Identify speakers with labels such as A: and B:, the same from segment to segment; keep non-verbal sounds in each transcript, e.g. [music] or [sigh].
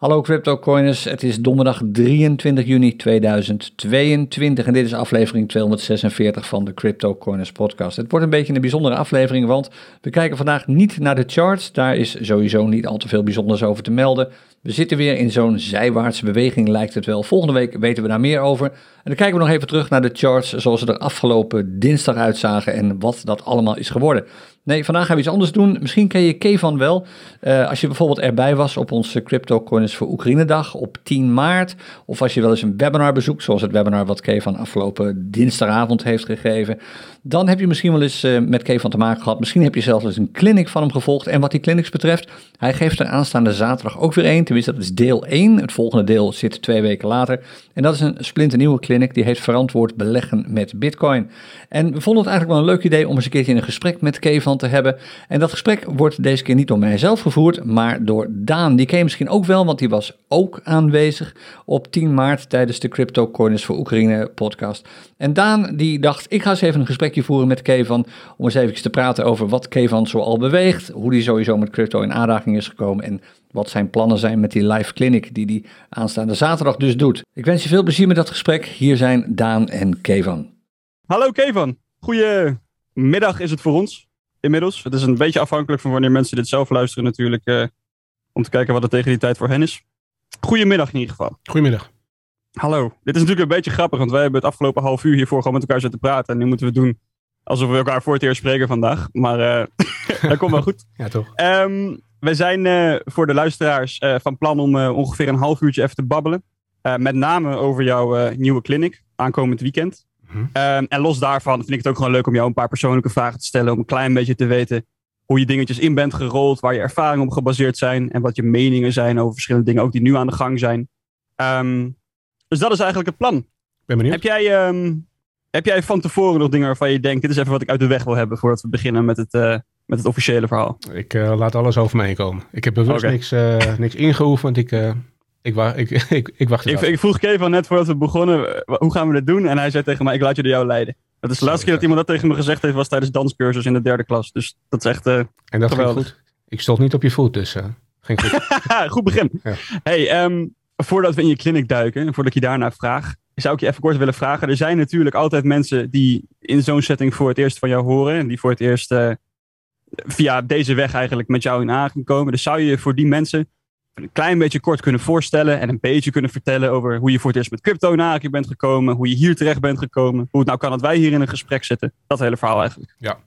A: Hallo CryptoCoiners, het is donderdag 23 juni 2022 en dit is aflevering 246 van de CryptoCoiners podcast. Het wordt een beetje een bijzondere aflevering, want we kijken vandaag niet naar de charts. Daar is sowieso niet al te veel bijzonders over te melden. We zitten weer in zo'n zijwaartse beweging, lijkt het wel. Volgende week weten we daar meer over. En dan kijken we nog even terug naar de charts zoals ze er afgelopen dinsdag uitzagen en wat dat allemaal is geworden. Nee, vandaag gaan we iets anders doen. Misschien ken je Kevan wel. Uh, als je bijvoorbeeld erbij was op onze Crypto Coins voor Oekraïne dag op 10 maart. Of als je wel eens een webinar bezoekt, zoals het webinar wat Kevan afgelopen dinsdagavond heeft gegeven. Dan heb je misschien wel eens uh, met Kevan te maken gehad. Misschien heb je zelfs eens een clinic van hem gevolgd. En wat die clinics betreft, hij geeft er aanstaande zaterdag ook weer één. Tenminste, dat is deel 1. Het volgende deel zit twee weken later. En dat is een splinternieuwe clinic die heeft verantwoord beleggen met bitcoin. En we vonden het eigenlijk wel een leuk idee om eens een keertje een gesprek met Kevan te hebben. En dat gesprek wordt deze keer niet door mijzelf gevoerd, maar door Daan. Die ken misschien ook wel, want die was ook aanwezig op 10 maart tijdens de Crypto Coins voor Oekraïne podcast. En Daan die dacht, ik ga eens even een gesprekje voeren met Kevan om eens even te praten over wat Kevan zoal beweegt, hoe die sowieso met crypto in aanraking is gekomen en wat zijn plannen zijn met die live clinic die hij aanstaande zaterdag dus doet. Ik wens je veel plezier met dat gesprek. Hier zijn Daan en Kevan.
B: Hallo Kevan, goedemiddag is het voor ons inmiddels. Het is een beetje afhankelijk van wanneer mensen dit zelf luisteren natuurlijk. Uh, om te kijken wat het tegen die tijd voor hen is. Goedemiddag in ieder geval.
C: Goedemiddag.
B: Hallo. Dit is natuurlijk een beetje grappig, want wij hebben het afgelopen half uur hiervoor gewoon met elkaar zitten praten. En nu moeten we doen alsof we elkaar voor het eerst spreken vandaag. Maar uh, [laughs] dat komt wel goed.
C: Ja, toch.
B: Um, wij zijn uh, voor de luisteraars van plan om ongeveer een half uurtje even te babbelen. met name over jouw nieuwe clinic aankomend weekend. Um, en los daarvan vind ik het ook gewoon leuk om jou een paar persoonlijke vragen te stellen. Om een klein beetje te weten hoe je dingetjes in bent gerold. Waar je ervaringen op gebaseerd zijn. En wat je meningen zijn over verschillende dingen ook die nu aan de gang zijn. Um, dus dat is eigenlijk het plan.
C: Ben benieuwd.
B: Heb jij, um, heb jij van tevoren nog dingen waarvan je denkt. Dit is even wat ik uit de weg wil hebben voordat we beginnen met het, uh, met het officiële verhaal?
C: Ik uh, laat alles over me heen komen. Ik heb bewust okay. niks, uh, [laughs] niks ingeoefend. Ik, ik, wa ik, [laughs] ik, ik wacht
B: ik, ik, vroeg Kevin net voordat we begonnen, hoe gaan we dit doen? En hij zei tegen mij, ik laat je door jou leiden. Dat is de laatste keer dat iemand dat tegen me gezegd heeft, was tijdens danscursus in de derde klas. Dus dat is echt
C: En dat geweldig. ging goed? Ik stond niet op je voet, dus ging goed. [laughs]
B: goed begin. Ja. Hey, um, voordat we in je clinic duiken, en voordat ik je daarna vraag, zou ik je even kort willen vragen. Er zijn natuurlijk altijd mensen die in zo'n setting voor het eerst van jou horen. En die voor het eerst uh, via deze weg eigenlijk met jou in aangekomen. komen. Dus zou je voor die mensen een klein beetje kort kunnen voorstellen en een beetje kunnen vertellen over hoe je voor het eerst met crypto naar bent gekomen, hoe je hier terecht bent gekomen, hoe het nou kan dat wij hier in een gesprek zitten. Dat hele verhaal eigenlijk.
C: Ja.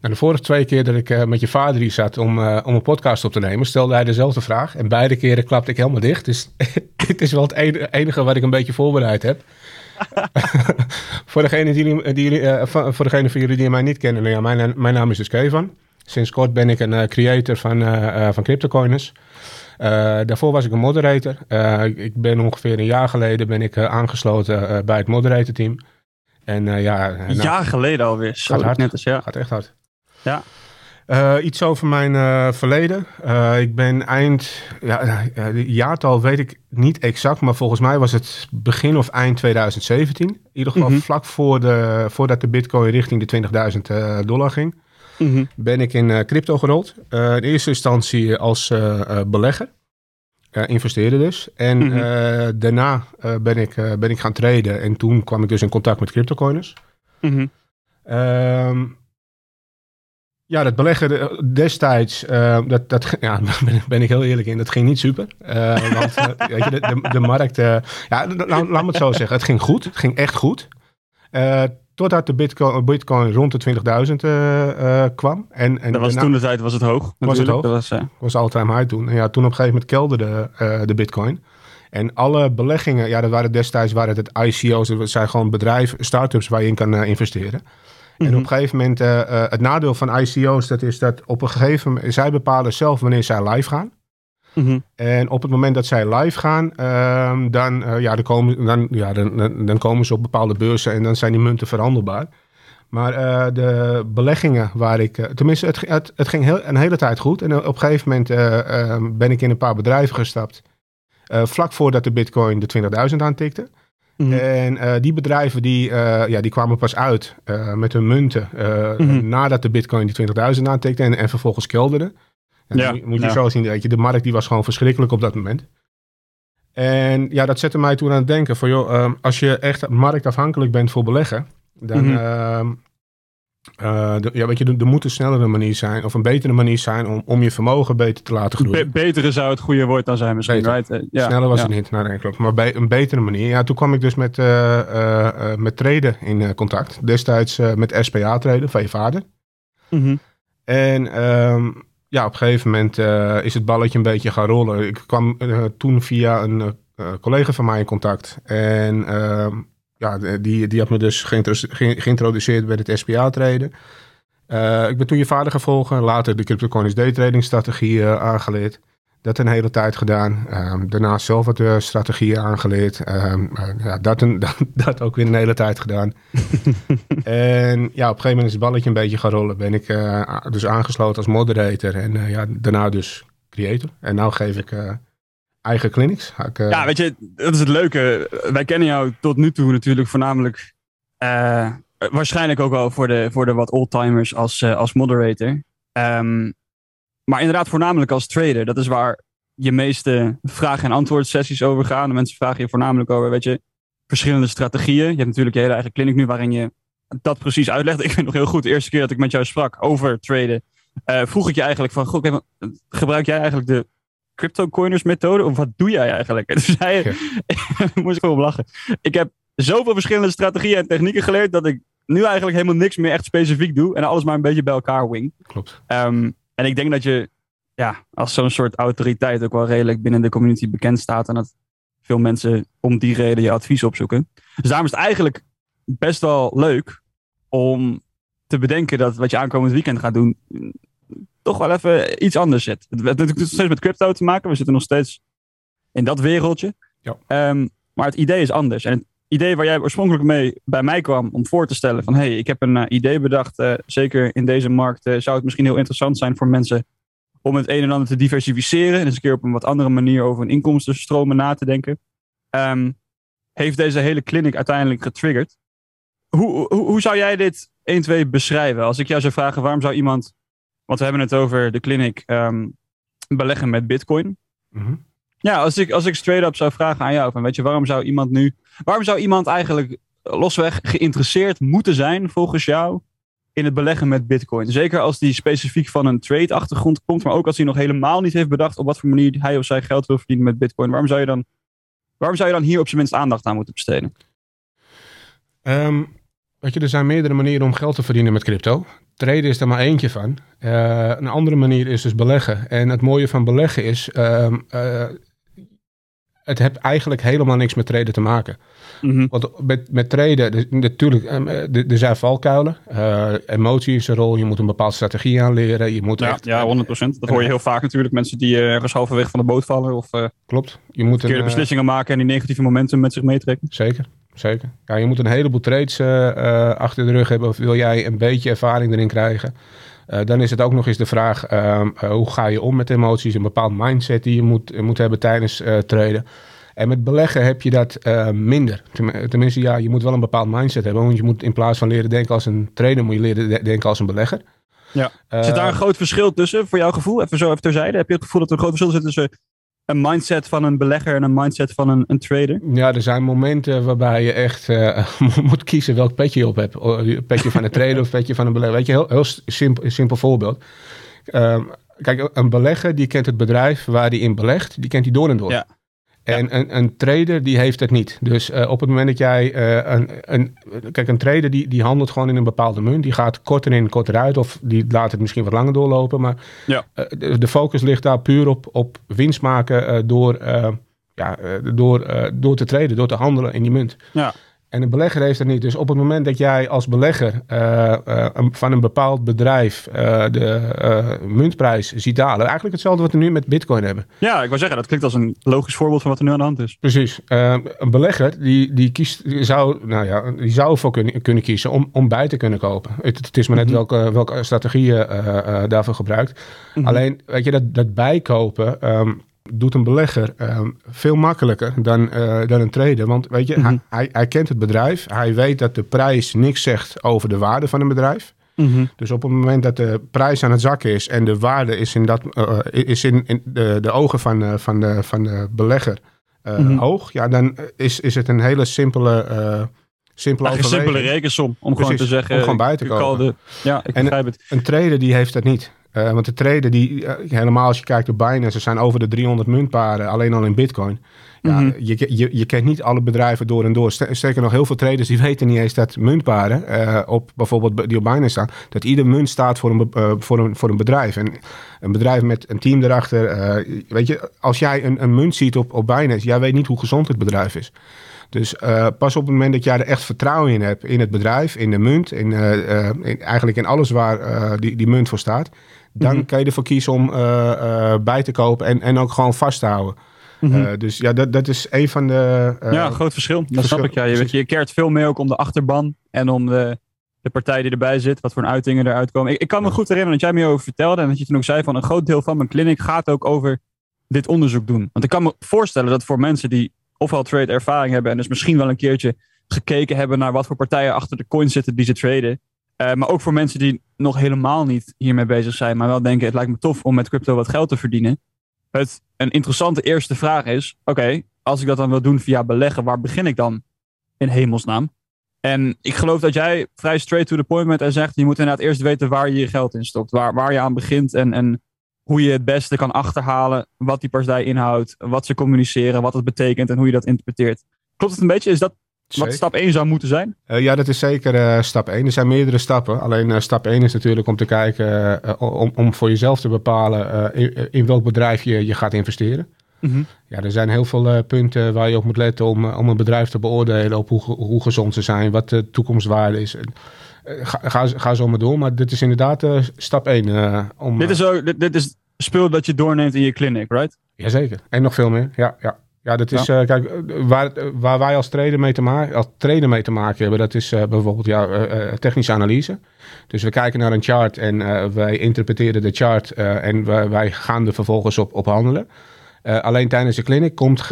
C: Nou, de vorige twee keer dat ik uh, met je vader hier zat om, uh, om een podcast op te nemen, stelde hij dezelfde vraag. En beide keren klapte ik helemaal dicht. Dus [laughs] dit is wel het enige wat ik een beetje voorbereid heb. [laughs] voor, degene die, die, uh, voor degene van jullie die mij niet kennen, nou ja, mijn, mijn naam is dus Kevan. Sinds kort ben ik een creator van, van CryptoCoiners. Daarvoor was ik een moderator. Ik ben ongeveer een jaar geleden ben ik, aangesloten bij het moderator team. En ja...
B: Een nou, jaar geleden alweer.
C: Gaat hard.
B: Net als, ja.
C: Gaat echt hard.
B: Ja.
C: iets over mijn verleden. ik ben eind... Ja, jaartal weet ik niet exact, maar volgens mij was het begin of eind 2017. In ieder geval mm -hmm. vlak voor de, voordat de bitcoin richting de 20.000 dollar ging. Mm -hmm. ben ik in crypto gerold. In eerste instantie als belegger. investeerde dus. En mm -hmm. daarna ben, ik, ben ik gaan traden. En toen kwam ik dus in contact met cryptocoiners. Um, ja, dat beleggen destijds, dat, dat, [laughs] ja, [laughs] ben, ben ik heel eerlijk in, dat ging niet super. want [laughs] weet je, de, de, de markt, ja, laat, laat me het zo zeggen, het ging goed. Het ging echt goed. Totdat de bitcoin, bitcoin rond de 20.000 uh, uh, kwam. En, en
B: dat was toen de tijd was het hoog.
C: Was het hoog.
B: Dat
C: was, uh... was all-time high toen. En ja, toen op een gegeven moment kelderde uh, de bitcoin. En alle beleggingen, ja, dat waren destijds waren het ICO's. Dat zijn gewoon bedrijven, start-ups waar je in kan uh, investeren. Mm -hmm. En op een gegeven moment, uh, het nadeel van ICO's, dat is dat op een gegeven moment, zij bepalen zelf wanneer zij live gaan. Mm -hmm. En op het moment dat zij live gaan, uh, dan, uh, ja, dan, komen, dan, ja, dan, dan, dan, komen ze op bepaalde beurzen en dan zijn die munten verhandelbaar. Maar de beleggingen waar ik, tenminste, het, het, het, ging heel, een hele tijd goed. En op een gegeven moment ehm, ben ik in een paar bedrijven gestapt. vlak voordat de Bitcoin de 20.000 aantikte. Mm -hmm. En die bedrijven die, ja, die kwamen pas uit met hun munten mm -hmm. nadat de Bitcoin de 20.000 aantikte en, en vervolgens kelderden. Ja, moet je ja. zo zien, weet je, de markt die was gewoon verschrikkelijk op dat moment. En ja, dat zette mij toen aan het denken van, joh, ehm, als je echt marktafhankelijk bent voor beleggen, dan,
B: Mhm.
C: ehm, eh, de- ja, weet je, er er moet een snellere manier zijn, of een betere manier zijn om, om je vermogen beter te laten groeien.
B: Be- betere zou het goede woord dan zijn misschien,
C: Beter.
B: right? Eh, ja,
C: Sneller was
B: ja.
C: het niet, nou, nee, klopt. Maar een betere manier. Ja, toen kwam ik dus met, eh, met traden in contact. Destijds met SPA traden van je vader.
B: Mhm.
C: En ehm, ja, op een gegeven moment is het balletje een beetje gaan rollen. Ik kwam toen via een collega van mij in contact. En ehm, ja, die, die had me dus geïntro- ge- geïntroduceerd bij het SPA-traden. ik ben toen je vader gevolgd. Later de CryptoCoins day-trading strategie eh, aangeleerd. Dat een hele tijd gedaan. Ehm, daarna zelf wat eh, strategieën aangeleerd. Ehm, eh, ja, dat, een, [laughs] dat, dat ook weer een hele tijd gedaan. [laughs] en ja, op een gegeven moment is het balletje een beetje gaan rollen. Ben ik eh, dus aangesloten als moderator. En eh, ja, daarna dus creator. En nu geef ik eh, eigen clinics. Eh,
B: Ja, weet je, dat is het leuke. Wij kennen jou tot nu toe natuurlijk voornamelijk... eh, waarschijnlijk ook wel voor de, voor de wat oldtimers als, eh, als moderator. Ehm, maar inderdaad voornamelijk als trader. Dat is waar je meeste vraag- en antwoord sessies over gaan. De mensen vragen je voornamelijk over, weet je, verschillende strategieën. Je hebt natuurlijk je hele eigen clinic nu waarin je dat precies uitlegt. [laughs] Ik weet nog heel goed, de eerste keer dat ik met jou sprak over traden, vroeg ik je eigenlijk van, goh, gebruik jij eigenlijk de crypto-coiners methode? Of wat doe jij eigenlijk? [laughs] En toen zei je, [laughs] moest ik gewoon lachen. Ik heb zoveel verschillende strategieën en technieken geleerd dat ik nu eigenlijk helemaal niks meer echt specifiek doe en alles maar een beetje bij elkaar wing.
C: Klopt.
B: Ehm, en ik denk dat je ja, als zo'n soort autoriteit ook wel redelijk binnen de community bekend staat en dat veel mensen om die reden je advies opzoeken. Dus daarom is het eigenlijk best wel leuk om te bedenken dat wat je aankomend weekend gaat doen toch wel even iets anders zit. Het heeft natuurlijk nog steeds met crypto te maken. We zitten nog steeds in dat wereldje.
C: Ja.
B: Ehm, maar het idee is anders. En het idee waar jij oorspronkelijk mee bij mij kwam om voor te stellen van hey, ik heb een eh, idee bedacht, eh, zeker in deze markt eh, zou het misschien heel interessant zijn voor mensen om het een en ander te diversificeren en eens een keer op een wat andere manier over hun inkomstenstromen na te denken. Ehm, heeft deze hele clinic uiteindelijk getriggerd. Hoe, hoe, hoe zou jij dit 1, 2 beschrijven? Als ik jou zou vragen, waarom zou iemand, want we hebben het over de clinic, ehm, beleggen met bitcoin.
C: Mhm.
B: Ja, als ik, als ik straight up zou vragen aan jou, van weet je, waarom zou iemand nu, waarom zou iemand eigenlijk losweg geïnteresseerd moeten zijn volgens jou in het beleggen met bitcoin? Zeker als die specifiek van een trade achtergrond komt, maar ook als hij nog helemaal niet heeft bedacht op wat voor manier hij of zij geld wil verdienen met bitcoin. Waarom zou je dan, waarom zou je dan hier op zijn minst aandacht aan moeten besteden?
C: Ehm, weet je, er zijn meerdere manieren om geld te verdienen met crypto. Traden is er maar eentje van. Eh, een andere manier is dus beleggen. En het mooie van beleggen is, ehm, eh, het heeft eigenlijk helemaal niks met traden te maken.
B: Mhm.
C: Want met, met traden, dus natuurlijk, ehm, eh, er zijn valkuilen. Eh, emotie is een rol, je moet een bepaalde strategie aanleren. Je moet
B: Ja,
C: echt,
B: ja, 100%. Dat hoor je heel vaak natuurlijk. Mensen die ergens halverwege van de boot vallen of
C: Klopt. Je moet een,
B: verkeerde beslissingen maken en die negatieve momentum met zich meetrekken.
C: Zeker, zeker. Ja, je moet een heleboel trades eh, eh, achter de rug hebben. Of wil jij een beetje ervaring erin krijgen? Eh, dan is het ook nog eens de vraag, ehm, eh, hoe ga je om met emoties? Een bepaald mindset die je moet, moet hebben tijdens traden. En met beleggen heb je dat minder. Ten- tenminste, ja, je moet wel een bepaald mindset hebben. Want je moet in plaats van leren denken als een trader, moet je leren de- denken als een belegger.
B: Ja. Zit daar een groot verschil tussen voor jouw gevoel? Even zo even terzijde. Heb je het gevoel dat er een groot verschil zit tussen een mindset van een belegger en een mindset van een, een trader?
C: Ja, er zijn momenten waarbij je echt eh, [laughs] moet kiezen welk petje je op hebt. O, je Petje van een trader of petje van een belegger. Weet je, heel, heel simpel, simpel voorbeeld. Ehm, kijk, een belegger die kent het bedrijf waar hij in belegt, die kent hij door en door.
B: Ja.
C: En een, een trader die heeft het niet. Dus eh, op het moment dat jij eh, een, een... Kijk, een trader die, die handelt gewoon in een bepaalde munt. Die gaat korter in, korter uit. Of die laat het misschien wat langer doorlopen. Maar
B: Ja.
C: eh, de, de focus ligt daar puur op, op winst maken door, ja, door, door te traden, door te handelen in die munt.
B: Ja.
C: En een belegger heeft dat niet. Dus op het moment dat jij als belegger eh, eh, van een bepaald bedrijf eh, de muntprijs ziet dalen. Eigenlijk hetzelfde wat we nu met bitcoin hebben.
B: Ja, ik wou zeggen, dat klinkt als een logisch voorbeeld van wat er nu aan de hand is.
C: Precies. Een belegger die, die, kiest, die zou, nou ja, die zou ervoor kunnen, kunnen kiezen om, om bij te kunnen kopen. Het, het is maar net
B: Mhm.
C: welke, welke strategie je eh, daarvoor gebruikt.
B: Mhm.
C: Alleen, weet je, dat, dat bijkopen ehm, doet een belegger ehm, veel makkelijker dan, eh, dan een trader. Want weet je,
B: Mhm.
C: hij, hij, hij kent het bedrijf. Hij weet dat de prijs niks zegt over de waarde van een bedrijf.
B: Mhm.
C: Dus op het moment dat de prijs aan het zakken is en de waarde is in, dat, eh, is in, in de, de ogen van, eh, van, de, van de belegger mhm. hoog, ja, dan is, is het een hele simpele simpele
B: Een simpele rekensom om gewoon te zeggen.
C: Om gewoon bij te komen.
B: ja, ik begrijp het.
C: Een trader die heeft dat niet. Uh, want de trader die, uh, helemaal als je kijkt op Binance, er zijn over de 300 muntparen alleen al in bitcoin. Ja, mhm. je, je, je kent niet alle bedrijven door en door. Sterker nog, heel veel traders die [laughs] weten niet eens dat muntparen uh, op bijvoorbeeld die op Binance staan, dat ieder munt staat voor een, voor een, voor een bedrijf. En een bedrijf met een team erachter. weet je, als jij een, een munt ziet op, op Binance, jij weet niet hoe gezond het bedrijf is. Dus uh, pas op het moment dat jij er echt vertrouwen in hebt, in het bedrijf, in de munt, in, uh, in eigenlijk in alles waar die, die munt voor staat, dan mm kan je ervoor kiezen om bij te kopen en, en ook gewoon vast te houden. Mm dus ja, dat, dat is een van de.
B: ja, groot verschil. Dat snap ik. Ja. Je, je keert veel meer ook om de achterban en om de, de partij die erbij zit, wat voor uitingen eruit komen. Ik, ik kan me goed herinneren dat jij me over vertelde en dat je toen ook zei van een groot deel van mijn clinic gaat ook over dit onderzoek doen. Want ik kan me voorstellen dat voor mensen die ofwel trade ervaring hebben en dus misschien wel een keertje gekeken hebben naar wat voor partijen achter de coin zitten die ze traden. Uh, maar ook voor mensen die nog helemaal niet hiermee bezig zijn, maar wel denken: het lijkt me tof om met crypto wat geld te verdienen. Het, een interessante eerste vraag is: oké, als ik dat dan wil doen via beleggen, waar begin ik dan in hemelsnaam? En ik geloof dat jij vrij straight to the point bent en zegt: je moet inderdaad eerst weten waar je je geld in stokt, waar, waar je aan begint en, en hoe je het beste kan achterhalen wat die partij inhoudt, wat ze communiceren, wat het betekent en hoe je dat interpreteert. Klopt het een beetje? Is dat wat stap 1 zou moeten zijn?
C: Uh, ja, dat is zeker uh, stap 1. Er zijn meerdere stappen. Alleen uh, stap 1 is natuurlijk om te kijken, om, om voor jezelf te bepalen in, in, welk bedrijf je, je gaat investeren. Mm -hmm. Ja, er zijn heel veel punten waar je op moet letten om, om een bedrijf te beoordelen op hoe, hoe gezond ze zijn, wat de toekomstwaarde is. Ga, ga, ga, zo maar door, maar dit is inderdaad stap 1. om,
B: dit is ook, dit, dit is spul dat je doorneemt in je clinic, right?
C: Jazeker. En nog veel meer. Ja, ja. Ja, dat is, ja. Uh, kijk, waar, waar wij als trader mee te maken, als trader mee te maken hebben, dat is uh, bijvoorbeeld ja, uh, technische analyse. Dus we kijken naar een chart en wij interpreteren de chart en wij, wij, gaan er vervolgens op, op handelen. alleen tijdens de clinic komt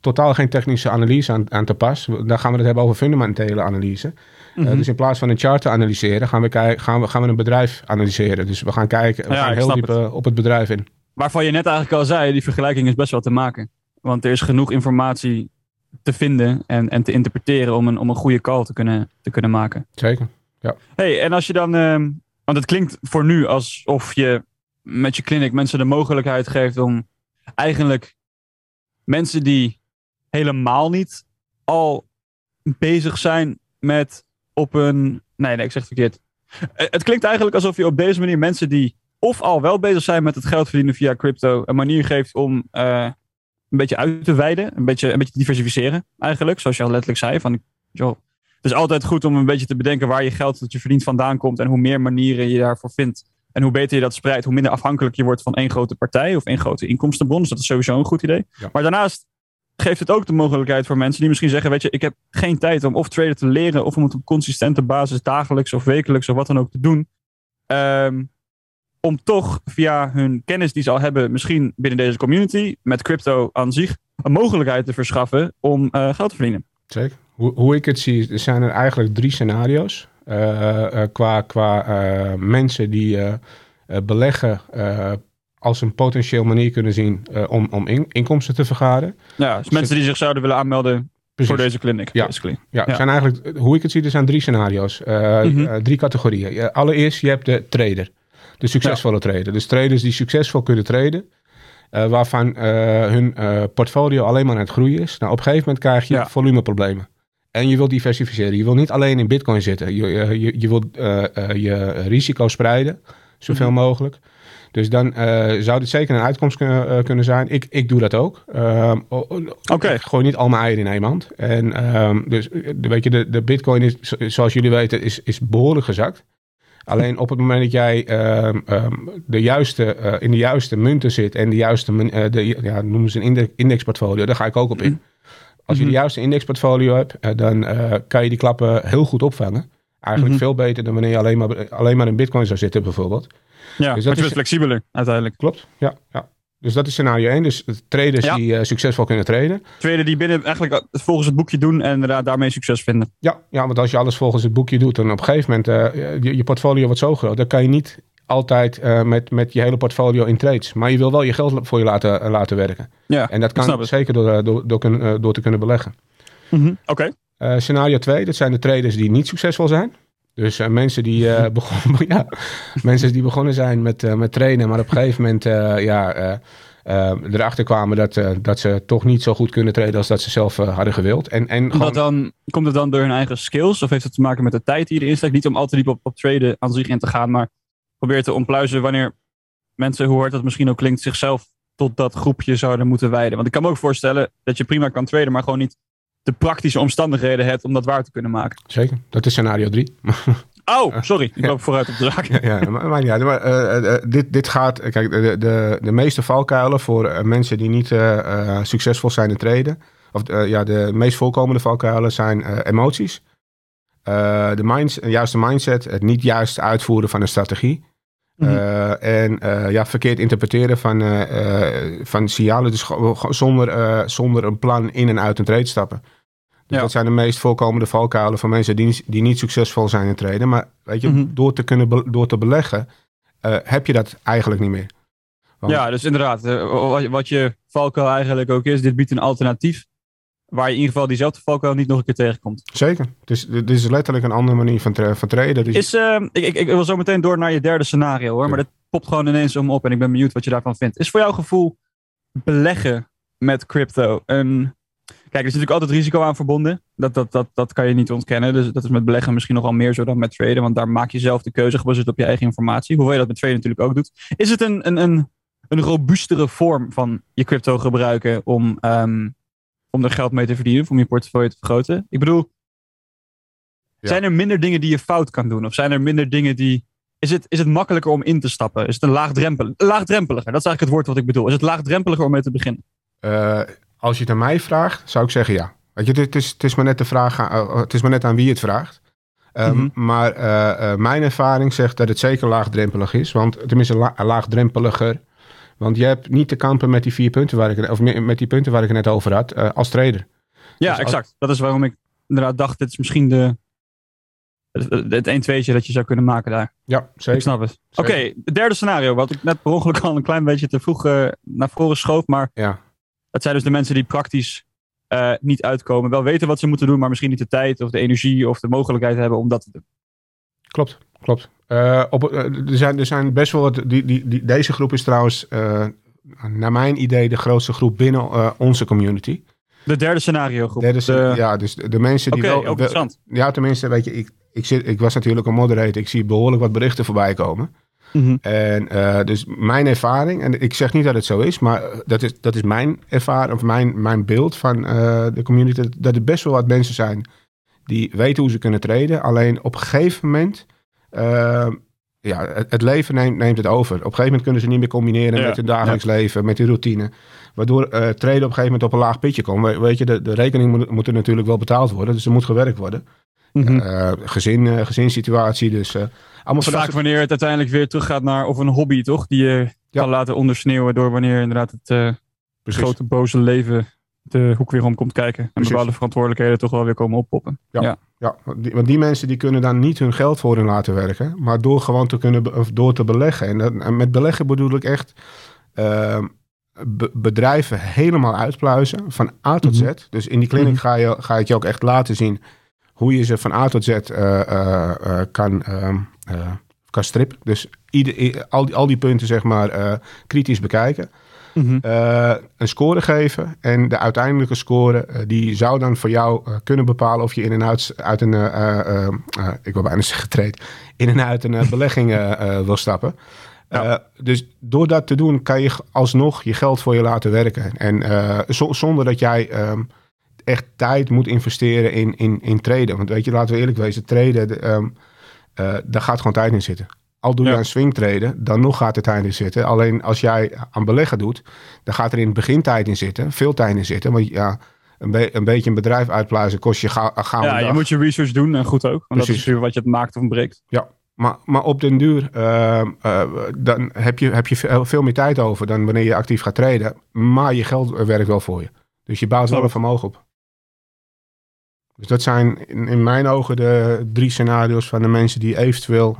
C: totaal geen technische analyse aan, aan te pas. Dan gaan we het hebben over fundamentele analyse. Mm dus in plaats van een chart te analyseren, gaan we, gaan, we, gaan we een bedrijf analyseren. Dus we gaan kijken, we gaan heel diep op het bedrijf in.
B: Waarvan je net eigenlijk al zei, die vergelijking is best wel te maken. Want er is genoeg informatie te vinden en, en te interpreteren om een, om een goede call te kunnen, te kunnen maken.
C: Zeker, ja.
B: Hey, en als je dan, uh, want het klinkt voor nu alsof je met je clinic mensen de mogelijkheid geeft om eigenlijk mensen die helemaal niet al bezig zijn met op een. Nee, nee, ik zeg het verkeerd. Eh, het klinkt eigenlijk alsof je op deze manier mensen die of al wel bezig zijn met het geld verdienen via crypto, een manier geeft om uh, een beetje uit te wijden, een beetje, een beetje te diversificeren eigenlijk. Zoals je al letterlijk zei. Van, joh, het is altijd goed om een beetje te bedenken waar je geld dat je verdient vandaan komt en hoe meer manieren je daarvoor vindt. En hoe beter je dat spreidt, hoe minder afhankelijk je wordt van één grote partij of één grote inkomstenbron. Dus dat is sowieso een goed idee. Maar daarnaast geeft het ook de mogelijkheid voor mensen die misschien zeggen: Weet je, ik heb geen tijd om of traden te leren of om het op consistente basis dagelijks of wekelijks of wat dan ook te doen. Um, om toch via hun kennis die ze al hebben, misschien binnen deze community, met crypto aan zich, een mogelijkheid te verschaffen om uh, geld te verdienen.
C: Zeker. Hoe, hoe, ik het zie, er zijn er eigenlijk drie scenario's. Uh, uh, qua qua mensen die beleggen als een potentieel manier kunnen zien om, om inkomsten te vergaren.
B: Ja, dus mensen die zich zouden willen aanmelden voor deze clinic.
C: Ja, ja, ja. Zijn eigenlijk, hoe ik het zie, er zijn drie scenario's. Mhm. drie categorieën. allereerst, je hebt de trader. De succesvolle trader. Dus traders die succesvol kunnen traden. Uh, waarvan uh, hun uh, portfolio alleen maar aan het groeien is. Nou, op een gegeven moment krijg je ja. volumeproblemen. En je wilt diversificeren. Je wil niet alleen in bitcoin zitten. Je, je, je wilt je risico spreiden. Zoveel -hmm. mogelijk. Dus dan zou dit zeker een uitkomst kunnen, kunnen zijn. Ik, ik doe dat ook. Ehm,
B: Oké. Okay.
C: Gooi niet al mijn eieren in één hand. En um, dus weet je, de, de bitcoin is, zoals jullie weten, is, is behoorlijk gezakt. Alleen op het moment dat jij uh, de juiste, uh, in de juiste munten zit en de juiste, uh, de, ja, noemen ze een index, indexportfolio, daar ga ik ook op in. Als je de mhm. juiste indexportfolio hebt, eh, dan kan je die klappen heel goed opvangen. Eigenlijk mm -hmm. veel beter dan wanneer je alleen maar, alleen maar in bitcoin zou zitten bijvoorbeeld.
B: Ja, dus dat is flexibeler uiteindelijk.
C: Klopt, ja. ja. Dus dat is scenario 1. Dus traders die uh, succesvol kunnen traden.
B: Tweede die binnen eigenlijk volgens het boekje doen en daarmee succes vinden.
C: Ja, ja, want als je alles volgens het boekje doet, dan op een gegeven moment uh, je, je, portfolio wordt zo groot. Dan kan je niet altijd uh, met, met je hele portfolio in trades. Maar je wil wel je geld voor je laten, laten werken.
B: Ja,
C: en dat kan zeker door, door, door, door, te kunnen beleggen.
B: Mm -hmm. Oké.
C: Okay. scenario 2, dat zijn de traders die niet succesvol zijn. Dus uh, mensen, die, [laughs] uh, begon, [laughs] ja, mensen die begonnen zijn met, uh, met trainen, maar op een gegeven moment ja, erachter kwamen dat, dat ze toch niet zo goed kunnen trainen als dat ze zelf hadden gewild. En, en
B: gewoon... dan, komt het dan door hun eigen skills of heeft het te maken met de tijd die erin steekt? Niet om al te diep op, op traden aan zich in te gaan, maar probeer te ontpluizen wanneer mensen, hoe hard dat misschien ook klinkt, zichzelf tot dat groepje zouden moeten wijden. Want ik kan me ook voorstellen dat je prima kan traden, maar gewoon niet de praktische omstandigheden hebt om dat waar te kunnen maken.
C: Zeker, dat is scenario 3. [laughs]
B: Oh, sorry, ik loop vooruit op de zaak.
C: Ja, ja maar, ja, maar uh, uh, dit, dit gaat, kijk, de, de, de meeste valkuilen voor mensen die niet uh, succesvol zijn in treden, of ja, de meest voorkomende valkuilen zijn emoties. de minds, juiste mindset, het niet juist uitvoeren van een strategie. Mm -hmm. en ja, verkeerd interpreteren van, van signalen, dus zonder, zonder een plan in en uit een trade stappen. Dus dat zijn de meest voorkomende valkuilen van mensen die, die niet succesvol zijn in traden. Maar weet je, mm-hmm. door, te kunnen door te beleggen, uh, heb je dat eigenlijk niet meer.
B: Want... Ja, dus inderdaad, uh, wat je valkuil eigenlijk ook is, dit biedt een alternatief. Waar je in ieder geval diezelfde valkuil niet nog een keer tegenkomt.
C: Zeker. Dus dit is letterlijk een andere manier van, tra van traden. Dus...
B: Is, uh, ik, ik, ik, wil zo meteen door naar je derde scenario hoor. Ja. Maar dat popt gewoon ineens om op en ik ben benieuwd wat je daarvan vindt. Is voor jouw gevoel beleggen met crypto een Kijk, er is natuurlijk altijd risico aan verbonden. Dat, dat, dat, dat kan je niet ontkennen. Dus dat is met beleggen misschien nogal meer zo dan met traden. Want daar maak je zelf de keuze gebaseerd op je eigen informatie. Hoewel je dat met traden natuurlijk ook doet. Is het een, een, een, een robuustere vorm van je crypto gebruiken om, um, om er geld mee te verdienen? Om je portefeuille te vergroten? Ik bedoel, ja. zijn er minder dingen die je fout kan doen? Of zijn er minder dingen die... Is het, is het makkelijker om in te stappen? Is het een laagdrempel, laagdrempeliger? Dat is eigenlijk het woord wat ik bedoel. Is het laagdrempeliger om mee te beginnen?
C: Uh, als je het aan mij vraagt, zou ik zeggen ja. Weet je, het is, het is maar net de vraag, aan, het is maar net aan wie het vraagt. Um, mm -hmm. Maar uh, uh, mijn ervaring zegt dat het zeker laagdrempelig is. Want tenminste la laagdrempeliger. Want je hebt niet te kampen met die vier punten waar ik of met die punten waar ik het net over had uh, als trader.
B: Ja, dus exact. Als... Dat is waarom ik inderdaad dacht, dit is misschien de, het 1 2 dat je zou kunnen maken daar.
C: Ja, zeker. Ik
B: snap het. Oké, okay, het derde scenario, wat ik net per ongeluk al een klein beetje te vroeg naar voren schoof. Maar
C: ja.
B: Dat zijn dus de mensen die praktisch uh, niet uitkomen. Wel weten wat ze moeten doen, maar misschien niet de tijd of de energie of de mogelijkheid hebben om dat te doen.
C: Klopt, klopt. Uh, op, uh, er, zijn, er zijn best wel wat. Die, die, die, deze groep is trouwens, naar mijn idee, de grootste groep binnen onze community.
B: De derde scenario groep.
C: Derde, de... Ja, dus de mensen die
B: okay,
C: wel.
B: Ook interessant.
C: Ja, tenminste, weet je, ik, ik, zit, ik was natuurlijk een moderator. Ik zie behoorlijk wat berichten voorbij komen.
B: Mm -hmm.
C: En uh, dus mijn ervaring, en ik zeg niet dat het zo is, maar dat is, dat is mijn ervaring, of mijn, mijn beeld van uh, de community, dat er best wel wat mensen zijn die weten hoe ze kunnen treden. Alleen op een gegeven moment, uh, ja, het, het, leven neemt, neemt het over. Op een gegeven moment kunnen ze niet meer combineren ja. met hun dagelijks ja. leven, met die routine. Waardoor treden op een gegeven moment op een laag pitje komt. We, weet je, de, de rekening moet, moet er natuurlijk wel betaald worden, dus er moet gewerkt worden.
B: Mm -hmm.
C: gezin, gezinssituatie, dus...
B: Allemaal dus vaak wanneer het uiteindelijk weer teruggaat naar of een hobby, toch? Die je ja. kan laten ondersneeuwen door wanneer inderdaad het uh, grote boze leven de hoek weer om komt kijken. En Precies. bepaalde verantwoordelijkheden toch wel weer komen oppoppen.
C: Ja, ja. ja. Want, die, want, die, mensen die kunnen dan niet hun geld voor hun laten werken, maar door gewoon te kunnen, of door te beleggen. En, dat, en met beleggen bedoel ik echt uh, be, bedrijven helemaal uitpluizen, van A tot Z. Mm -hmm. Dus in die kliniek mm -hmm. ga, je, ga het je ook echt laten zien hoe je ze van A tot Z uh, uh, kan uh, kan strip. Dus ieder, al, die, al die punten zeg maar kritisch bekijken.
B: Mm -hmm.
C: uh, een score geven. En de uiteindelijke score uh, die zou dan voor jou kunnen bepalen of je in en uit, uit een, ik wil bijna [laughs] zeggen trade, in en uit een belegging wil stappen. Ja. dus door dat te doen kan je alsnog je geld voor je laten werken. En zo, zonder dat jij um, echt tijd moet investeren in, in, in traden. Want weet je, laten we eerlijk wezen, traden... Um, uh, daar gaat gewoon tijd in zitten. Al doe je ja. aan swingtreden, dan nog gaat er tijd in zitten. Alleen als jij aan beleggen doet, dan gaat er in het begin tijd in zitten. Veel tijd in zitten. Want ja, een, be een beetje een bedrijf uitpluizen kost je ga gauw
B: Ja, je moet je research doen en goed ook. Want Precies. dat is wat je het maakt of breekt.
C: Ja, maar, maar op den duur uh, uh, dan heb je, heb je veel, veel meer tijd over dan wanneer je actief gaat treden. Maar je geld werkt wel voor je. Dus je bouwt wel een vermogen op. Dus dat zijn in, in, mijn ogen de drie scenario's van de mensen die eventueel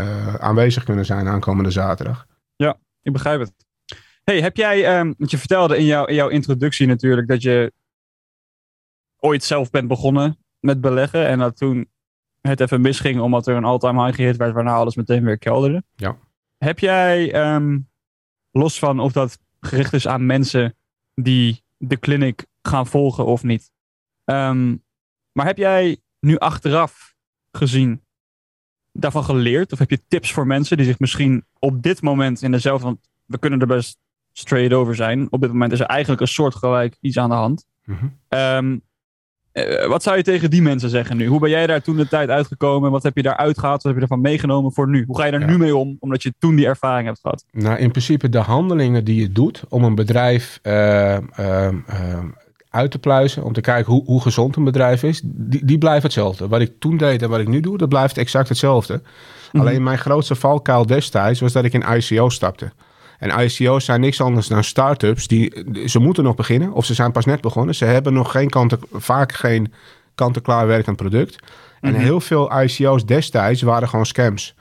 C: uh, aanwezig kunnen zijn aankomende zaterdag.
B: Ja, ik begrijp het. Hey, heb jij, um, want je vertelde in, jou, in jouw introductie natuurlijk dat je ooit zelf bent begonnen met beleggen en dat toen het even misging omdat er een all-time high gehit werd waarna alles meteen weer kelderde.
C: Ja.
B: Heb jij, um, los van of dat gericht is aan mensen die de clinic gaan volgen of niet, um, maar heb jij nu achteraf gezien daarvan geleerd? Of heb je tips voor mensen die zich misschien op dit moment in dezelfde, want we kunnen er best straight over zijn. Op dit moment is er eigenlijk een soortgelijk iets aan de hand. Mm wat zou je tegen die mensen zeggen nu? Hoe ben jij daar toen de tijd uitgekomen? Wat heb je daaruit gehad? Wat heb je ervan meegenomen voor nu? Hoe ga je daar nu mee om, omdat je toen die ervaring hebt gehad?
C: Nou, in principe de handelingen die je doet om een bedrijf uh, uh, uit te pluizen, om te kijken hoe, hoe gezond een bedrijf is, die, die blijven hetzelfde. Wat ik toen deed en wat ik nu doe, dat blijft exact hetzelfde. Mhm. Alleen mijn grootste valkuil destijds was dat ik in ICO stapte. En ICO's zijn niks anders dan start-ups. Die, ze moeten nog beginnen of ze zijn pas net begonnen. Ze hebben nog geen kant, vaak geen kant-en-klaar werkend product. En mhm. heel veel ICO's destijds waren gewoon scams.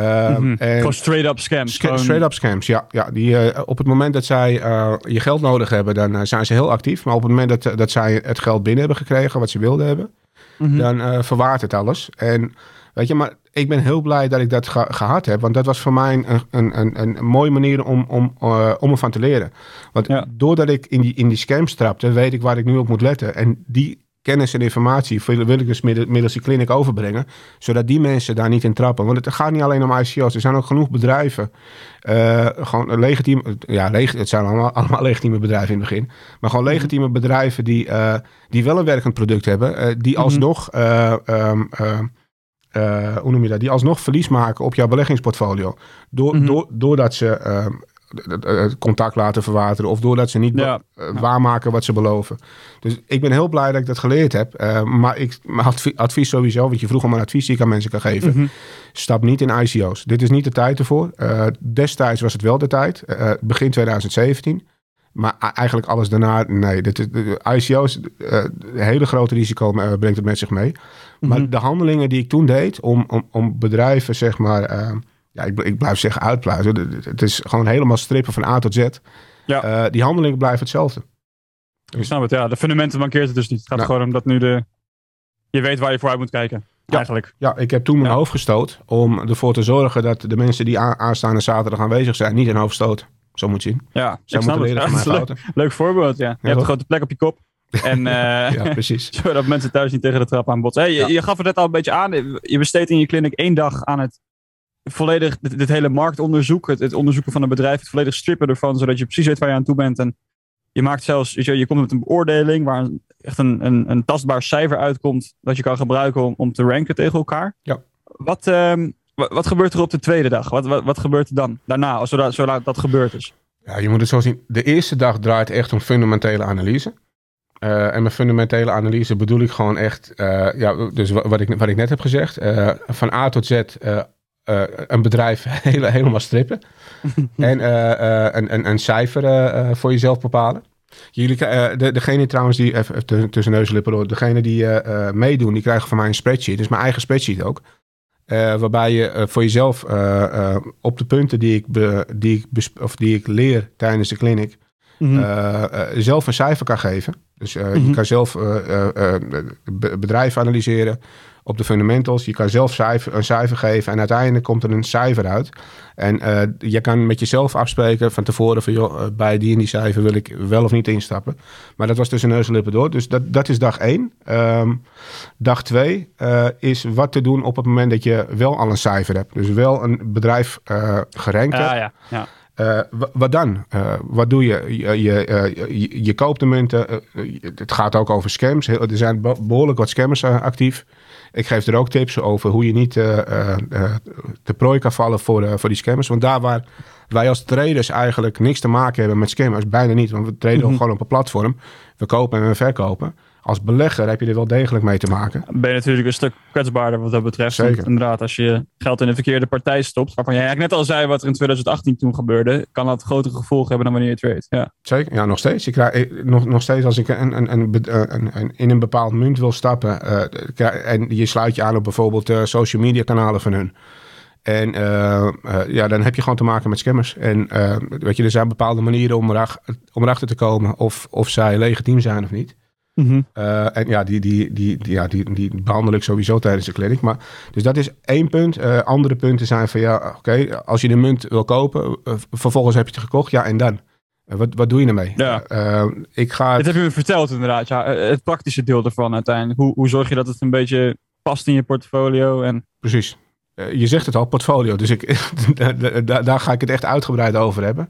B: Uh, mm gewoon straight-up scams.
C: straight-up scams, ja. ja die, uh, op het moment dat zij uh, je geld nodig hebben, dan uh, zijn ze heel actief. Maar op het moment dat, dat zij het geld binnen hebben gekregen, wat ze wilden hebben, mm -hmm. dan verwaart het alles. En weet je, maar ik ben heel blij dat ik dat ge gehad heb. Want dat was voor mij een, een, een, een mooie manier om, om, om ervan te leren. Want ja. doordat ik in die, in die scams trapte, weet ik waar ik nu op moet letten. En die kennis en informatie wil ik dus middels die kliniek overbrengen. Zodat die mensen daar niet in trappen. Want het gaat niet alleen om ICO's. Er zijn ook genoeg bedrijven. Uh, gewoon legitiem. Ja, leg, het zijn allemaal, [laughs] allemaal legitieme bedrijven in het begin. Maar gewoon mhm. legitieme bedrijven die, uh, die wel een werkend product hebben. Uh, die mhm. alsnog. Um, uh, hoe noem je dat? Die alsnog verlies maken op jouw beleggingsportfolio. Door, mm door, doordat ze uh, contact laten verwateren of doordat ze niet ja. waarmaken wat ze beloven. Dus ik ben heel blij dat ik dat geleerd heb. Uh, maar ik, mijn advies, advies, sowieso, want je vroeg om een advies die ik aan mensen kan geven. Mm -hmm. Stap niet in ICO's. Dit is niet de tijd ervoor. destijds was het wel de tijd, begin 2017. Maar eigenlijk alles daarna, nee. Dit, de ICO's, uh, hele grote risico brengt het met zich mee. Maar mhm. de handelingen die ik toen deed om, om, om bedrijven, zeg maar, ja, ik, ik, blijf zeggen uitpluizen. Het is gewoon helemaal strippen van A tot Z. Ja. Uh, die handelingen blijven hetzelfde.
B: Ik snap het, ja. De fundamenten mankeert het dus niet. Het gaat nou. gewoon om dat nu de... Je weet waar je vooruit moet kijken.
C: Ja,
B: eigenlijk.
C: Ja, ik heb toen mijn ja. hoofd gestoot om ervoor te zorgen dat de mensen die aanstaande zaterdag aanwezig zijn, niet hun hoofd stoten. Zo moet je zien.
B: Ja, Zij moeten leren [laughs] van mijn fouten. Leuk, leuk voorbeeld, ja. Je hebt een grote plek op je kop. En uh, [laughs]
C: ja, precies. [laughs]
B: zodat mensen thuis niet tegen de trap aan botsen. Hey, je, gaf het net al een beetje aan. Je besteedt in je kliniek één dag aan het volledig, dit, dit hele marktonderzoek, het, het, onderzoeken van een bedrijf, het volledig strippen ervan, zodat je precies weet waar je aan toe bent. En je maakt zelfs, je, je komt met een beoordeling waar echt een, een, een tastbaar cijfer uitkomt dat je kan gebruiken om, om te ranken tegen elkaar.
C: Ja.
B: Wat, um, wat, wat, gebeurt er op de tweede dag? Wat, wat, wat gebeurt er dan daarna, zodat, zodat dat gebeurd is?
C: Ja, je moet het zo zien. De eerste dag draait echt om fundamentele analyse. Uh, en met fundamentele analyse bedoel ik gewoon echt, uh, ja, dus wat ik, wat ik net heb gezegd, uh, van A tot Z een bedrijf [laughs] hele, helemaal strippen. [laughs] en een, een, een cijfer voor jezelf bepalen. Jullie, de, degene trouwens die, even tussen neus en lippen door, degene die meedoen, die krijgen van mij een spreadsheet. Dus mijn eigen spreadsheet ook. waarbij je voor jezelf op de punten die ik, be, die, ik of die ik leer tijdens de clinic, mm -hmm. zelf een cijfer kan geven. Dus mm-hmm. je kan zelf bedrijven analyseren op de fundamentals. Je kan zelf cijfer, een cijfer geven en uiteindelijk komt er een cijfer uit. En je kan met jezelf afspreken van tevoren van joh, bij die en die cijfer wil ik wel of niet instappen. Maar dat was tussen neus en lippen door. Dus dat, dat is dag één. Um, dag twee is wat te doen op het moment dat je wel al een cijfer hebt. Dus wel een bedrijf gerankt
B: ja,
C: hebt.
B: Ja, ja.
C: Uh, wat dan? Uh, wat doe je? Je, je, uh, je, je koopt de munten. het gaat ook over scams. Er zijn behoorlijk wat scammers actief. Ik geef er ook tips over hoe je niet te prooi kan vallen voor, voor die scammers. Want daar waar wij als traders eigenlijk niks te maken hebben met scammers, bijna niet. Want we traden mm -hmm. gewoon op een platform. We kopen en we verkopen als belegger heb je er wel degelijk mee te maken.
B: Ben je natuurlijk een stuk kwetsbaarder wat dat betreft. Zeker. inderdaad, als je geld in de verkeerde partij stopt, waarvan jij eigenlijk net al zei wat er in 2018 toen gebeurde, kan dat grotere gevolgen hebben dan wanneer je trade. Ja.
C: Zeker, ja, nog steeds. Ik krijg, eh, nog, nog steeds als ik een, een, een, een, in een bepaald munt wil stappen uh, en je sluit je aan op bijvoorbeeld uh, social media kanalen van hun. En ja, dan heb je gewoon te maken met scammers. En weet je, er zijn bepaalde manieren om, om erachter te komen of, of zij legitiem zijn of niet. Mhm. Eh, en ja die, die, die, die, ja, die, die behandel ik sowieso tijdens de clinic. Maar, dus dat is één punt. Uh, andere punten zijn van ja, oké, als je de munt wil kopen, uh, vervolgens heb je het gekocht, ja, en dan? wat, wat doe je ermee?
B: Ja. ik ga het... heb je me verteld inderdaad, ja. Het praktische deel ervan uiteindelijk. Hoe, hoe zorg je dat het een beetje past in je portfolio? En...
C: Precies. je zegt het al, portfolio. Dus ik, [laughs] daar, daar ga ik het echt uitgebreid over hebben.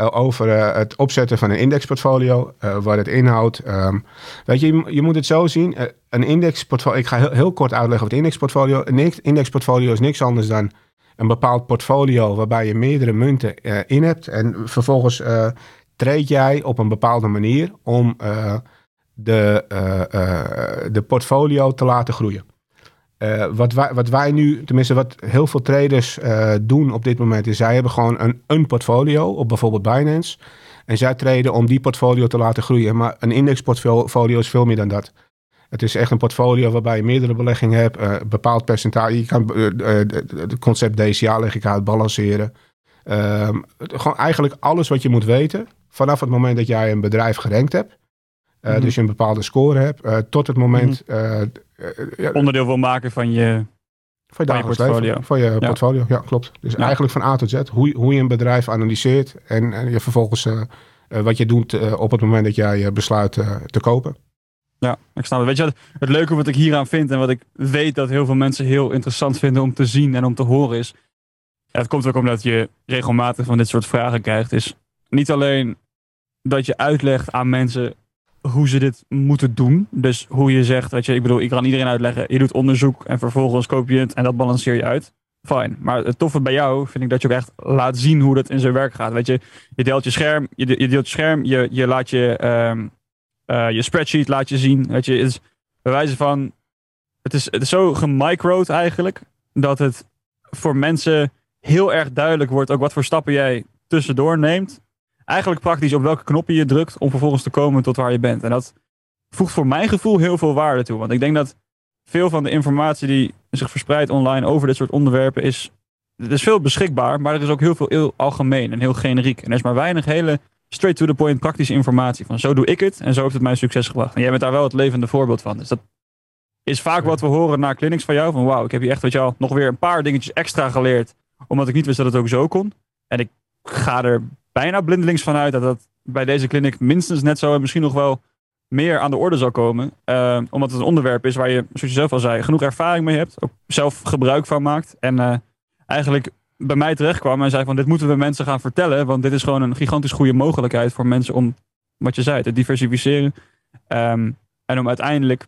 C: Eh, over uh, het opzetten van een indexportfolio, uh, wat het inhoudt. Um, weet je, je, moet het zo zien. een indexportfolio, ik ga heel, kort uitleggen het indexportfolio. Een indexportfolio is niks anders dan een bepaald portfolio waarbij je meerdere munten in hebt. En vervolgens treed jij op een bepaalde manier om de, de portfolio te laten groeien. Uh, wat, wij, wat wij nu, tenminste wat heel veel traders uh, doen op dit moment, is zij hebben gewoon een, een portfolio op bijvoorbeeld Binance. En zij treden om die portfolio te laten groeien. Maar een indexportfolio is veel meer dan dat. Het is echt een portfolio waarbij je meerdere beleggingen hebt, uh, bepaald percentage. Je kan het concept DCA leg ik uit, balanceren. Ehm, gewoon eigenlijk alles wat je moet weten vanaf het moment dat jij een bedrijf gerankt hebt. Mm Dus je een bepaalde score hebt, tot het moment mhm.
B: Eh, ja, onderdeel wil maken van je,
C: van je, portfolio. van je portfolio, ja, klopt. Dus eigenlijk van A tot Z, hoe, hoe je een bedrijf analyseert en, en je vervolgens uh, wat je doet op het moment dat jij besluit te kopen.
B: Ja, ik snap het. Weet je wat, het leuke wat ik hieraan vind en wat ik weet dat heel veel mensen heel interessant vinden om te zien en om te horen is. het komt ook omdat je regelmatig van dit soort vragen krijgt. Is niet alleen dat je uitlegt aan mensen hoe ze dit moeten doen. Dus hoe je zegt, weet je, ik bedoel, ik kan iedereen uitleggen. Je doet onderzoek en vervolgens koop je het en dat balanceer je uit. Fijn. Maar het toffe bij jou vind ik dat je ook echt laat zien hoe dat in zijn werk gaat. Weet je, je deelt je scherm, je, je deelt je scherm, je, je laat je, ehm, eh, je spreadsheet laat je zien. Weet je, het is bij wijze van, het is, het is zo gemicroed eigenlijk, dat het voor mensen heel erg duidelijk wordt ook wat voor stappen jij tussendoor neemt eigenlijk praktisch op welke knoppen je drukt om vervolgens te komen tot waar je bent. En dat voegt voor mijn gevoel heel veel waarde toe. Want ik denk dat veel van de informatie die zich verspreidt online over dit soort onderwerpen is. Er is veel beschikbaar, maar er is ook heel veel heel algemeen en heel generiek. En er is maar weinig hele straight to the point praktische informatie. Van zo doe ik het en zo heeft het mij succes gebracht. En jij bent daar wel het levende voorbeeld van. Dus dat is vaak wat we horen na clinics van jou. Van wauw, ik heb hier echt weet je al, nog weer een paar dingetjes extra geleerd. Omdat ik niet wist dat het ook zo kon. En ik ga er bijna blindelings vanuit dat dat bij deze clinic minstens net zo en misschien nog wel meer aan de orde zal komen. Uh, omdat het een onderwerp is waar je, zoals je zelf al zei, genoeg ervaring mee hebt. Ook zelf gebruik van maakt. En uh, eigenlijk bij mij terecht kwam en zei van dit moeten we mensen gaan vertellen. Want dit is gewoon een gigantisch goede mogelijkheid voor mensen om, wat je zei, te diversificeren. Um, en om uiteindelijk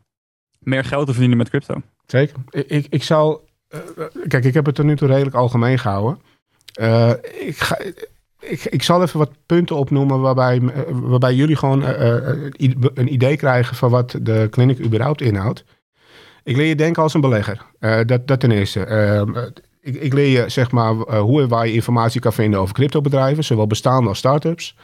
B: meer geld te verdienen met crypto.
C: Zeker. Ik, ik, zal... Uh, kijk, ik heb het er nu toe redelijk algemeen gehouden. ik ga, ik, ik zal even wat punten opnoemen waarbij, eh, waarbij jullie gewoon uh, een idee krijgen van wat de clinic überhaupt inhoudt. Ik leer je denken als een belegger. dat, dat ten eerste. Ehm, ik, ik, leer je zeg maar hoe en waar je informatie kan vinden over cryptobedrijven, zowel bestaande als start-ups.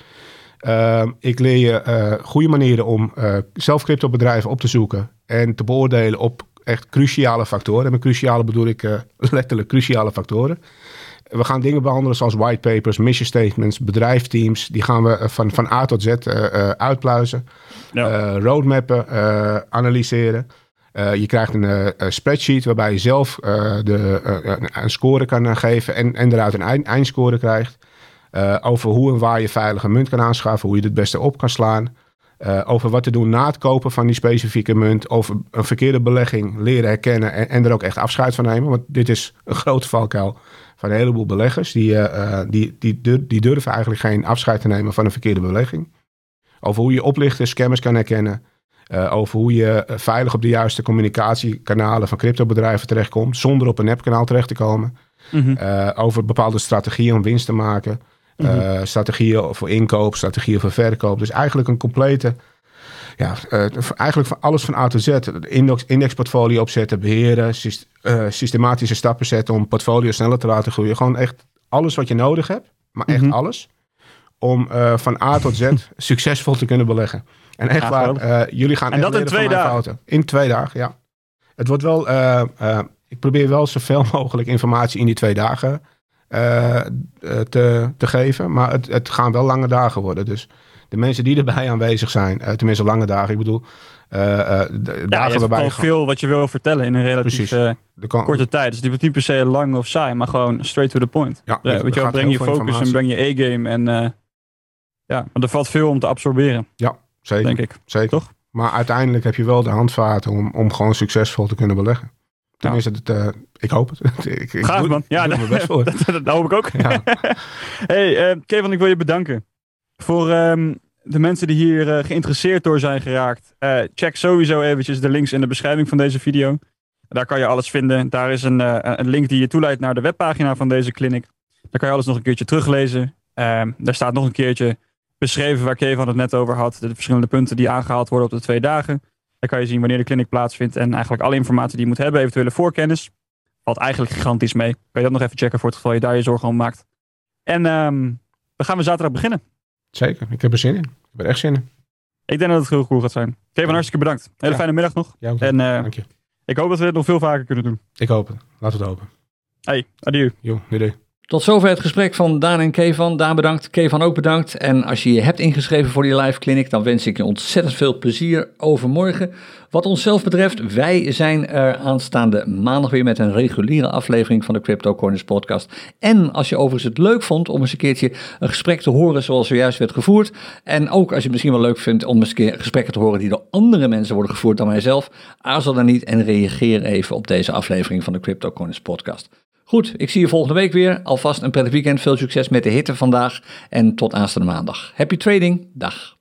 C: Ehm, ik leer je goede manieren om zelf cryptobedrijven op te zoeken en te beoordelen op echt cruciale factoren. En met cruciale bedoel ik [laughs] letterlijk cruciale factoren. We gaan dingen behandelen zoals whitepapers, mission statements, bedrijfsteams. Die gaan we eh, van, van A tot Z uh, uitpluizen. Ja. roadmappen, analyseren. je krijgt een spreadsheet waarbij je zelf de, een score kan geven en, en eruit een eind, eindscore krijgt. over hoe en waar je veilige munt kan aanschaffen, hoe je het beste op kan slaan. over wat te doen na het kopen van die specifieke munt. Over een verkeerde belegging leren herkennen en, en er ook echt afscheid van nemen. Want dit is een grote valkuil van een heleboel beleggers. Die, uh, die, die, die durven eigenlijk geen afscheid te nemen van een verkeerde belegging. Over hoe je oplichters, scammers kan herkennen. Uh, over hoe je veilig op de juiste communicatiekanalen van cryptobedrijven terechtkomt. Zonder op een appkanaal terecht te komen. Mm over bepaalde strategieën om winst te maken. Mm strategieën voor inkoop, strategieën voor verkoop. Dus eigenlijk een complete ja, uh, eigenlijk van alles van A tot Z. Index, indexportfolio opzetten, beheren, uh, systematische stappen zetten om portfolio sneller te laten groeien. Gewoon echt alles wat je nodig hebt, maar echt mhm. alles. Om uh, van A tot Z [laughs] succesvol te kunnen beleggen. En echt waar, jullie gaan
B: en dat in twee dagen.
C: Fouten. In twee dagen, ja. Het wordt wel ik probeer wel zoveel [laughs] mogelijk informatie in die twee dagen te, te geven. Maar het, het gaan wel lange dagen worden. Dus de mensen die erbij aanwezig zijn, tenminste lange dagen, ik bedoel, uh, uh,
B: ja, je hebt veel wat je wil vertellen in een relatief korte tijd. Dus die wordt niet per se lang of saai, maar gewoon straight to the point. Ja, ja weet je wel, breng je focus en breng je E-game. En ja, maar er valt veel om te absorberen.
C: Ja, zeker.
B: Denk ik.
C: Zeker.
B: Toch?
C: Maar uiteindelijk heb je wel de handvaten om, om gewoon succesvol te kunnen beleggen. Tenminste, ja. het, ik hoop het. [laughs] ik,
B: ik Gaaf, doe, man. Ja,
C: ik best voor. [laughs]
B: dat, dat, hoop ik ook. Ja. [laughs] hey, Kevin, ik wil je bedanken voor... Um, de mensen die hier uh, geïnteresseerd door zijn geraakt, uh, check sowieso eventjes de links in de beschrijving van deze video. Daar kan je alles vinden. Daar is een, uh, een link die je toeleidt naar de webpagina van deze clinic. Daar kan je alles nog een keertje teruglezen. Ehm, daar staat nog een keertje beschreven waar Kevin het net over had. De verschillende punten die aangehaald worden op de twee dagen. Daar kan je zien wanneer de clinic plaatsvindt en eigenlijk alle informatie die je moet hebben, eventuele voorkennis. Valt eigenlijk gigantisch mee. Kan je dat nog even checken voor het geval je daar je zorgen om maakt. En um, dan gaan we zaterdag beginnen.
C: Zeker, ik heb er zin in. Ik heb er echt zin in.
B: Ik denk dat het heel cool gaat zijn. Kevin, hartstikke bedankt. Hele fijne middag nog.
C: Ja,
B: en
C: uh, Dank je.
B: ik hoop dat we dit nog veel vaker kunnen doen.
C: Ik hoop het. Laten we het hopen.
B: Hey, adieu.
C: Jo, doei.
A: Tot zover het gesprek van Daan en Kevan. Daan bedankt, Kevan ook bedankt. En als je je hebt ingeschreven voor die live clinic, dan wens ik je ontzettend veel plezier overmorgen. Wat onszelf betreft, wij zijn er aanstaande maandag weer met een reguliere aflevering van de Crypto Corners podcast. En als je overigens het leuk vond om eens een keertje een gesprek te horen zoals zojuist werd gevoerd. En ook als je het misschien wel leuk vindt om eens een keer gesprekken te horen die door andere mensen worden gevoerd dan mijzelf. Aarzel dan niet en reageer even op deze aflevering van de Crypto Corners podcast. Goed, ik zie je volgende week weer. Alvast een prettig weekend. Veel succes met de hitte vandaag. En tot aanstaande maandag. Happy trading. Dag.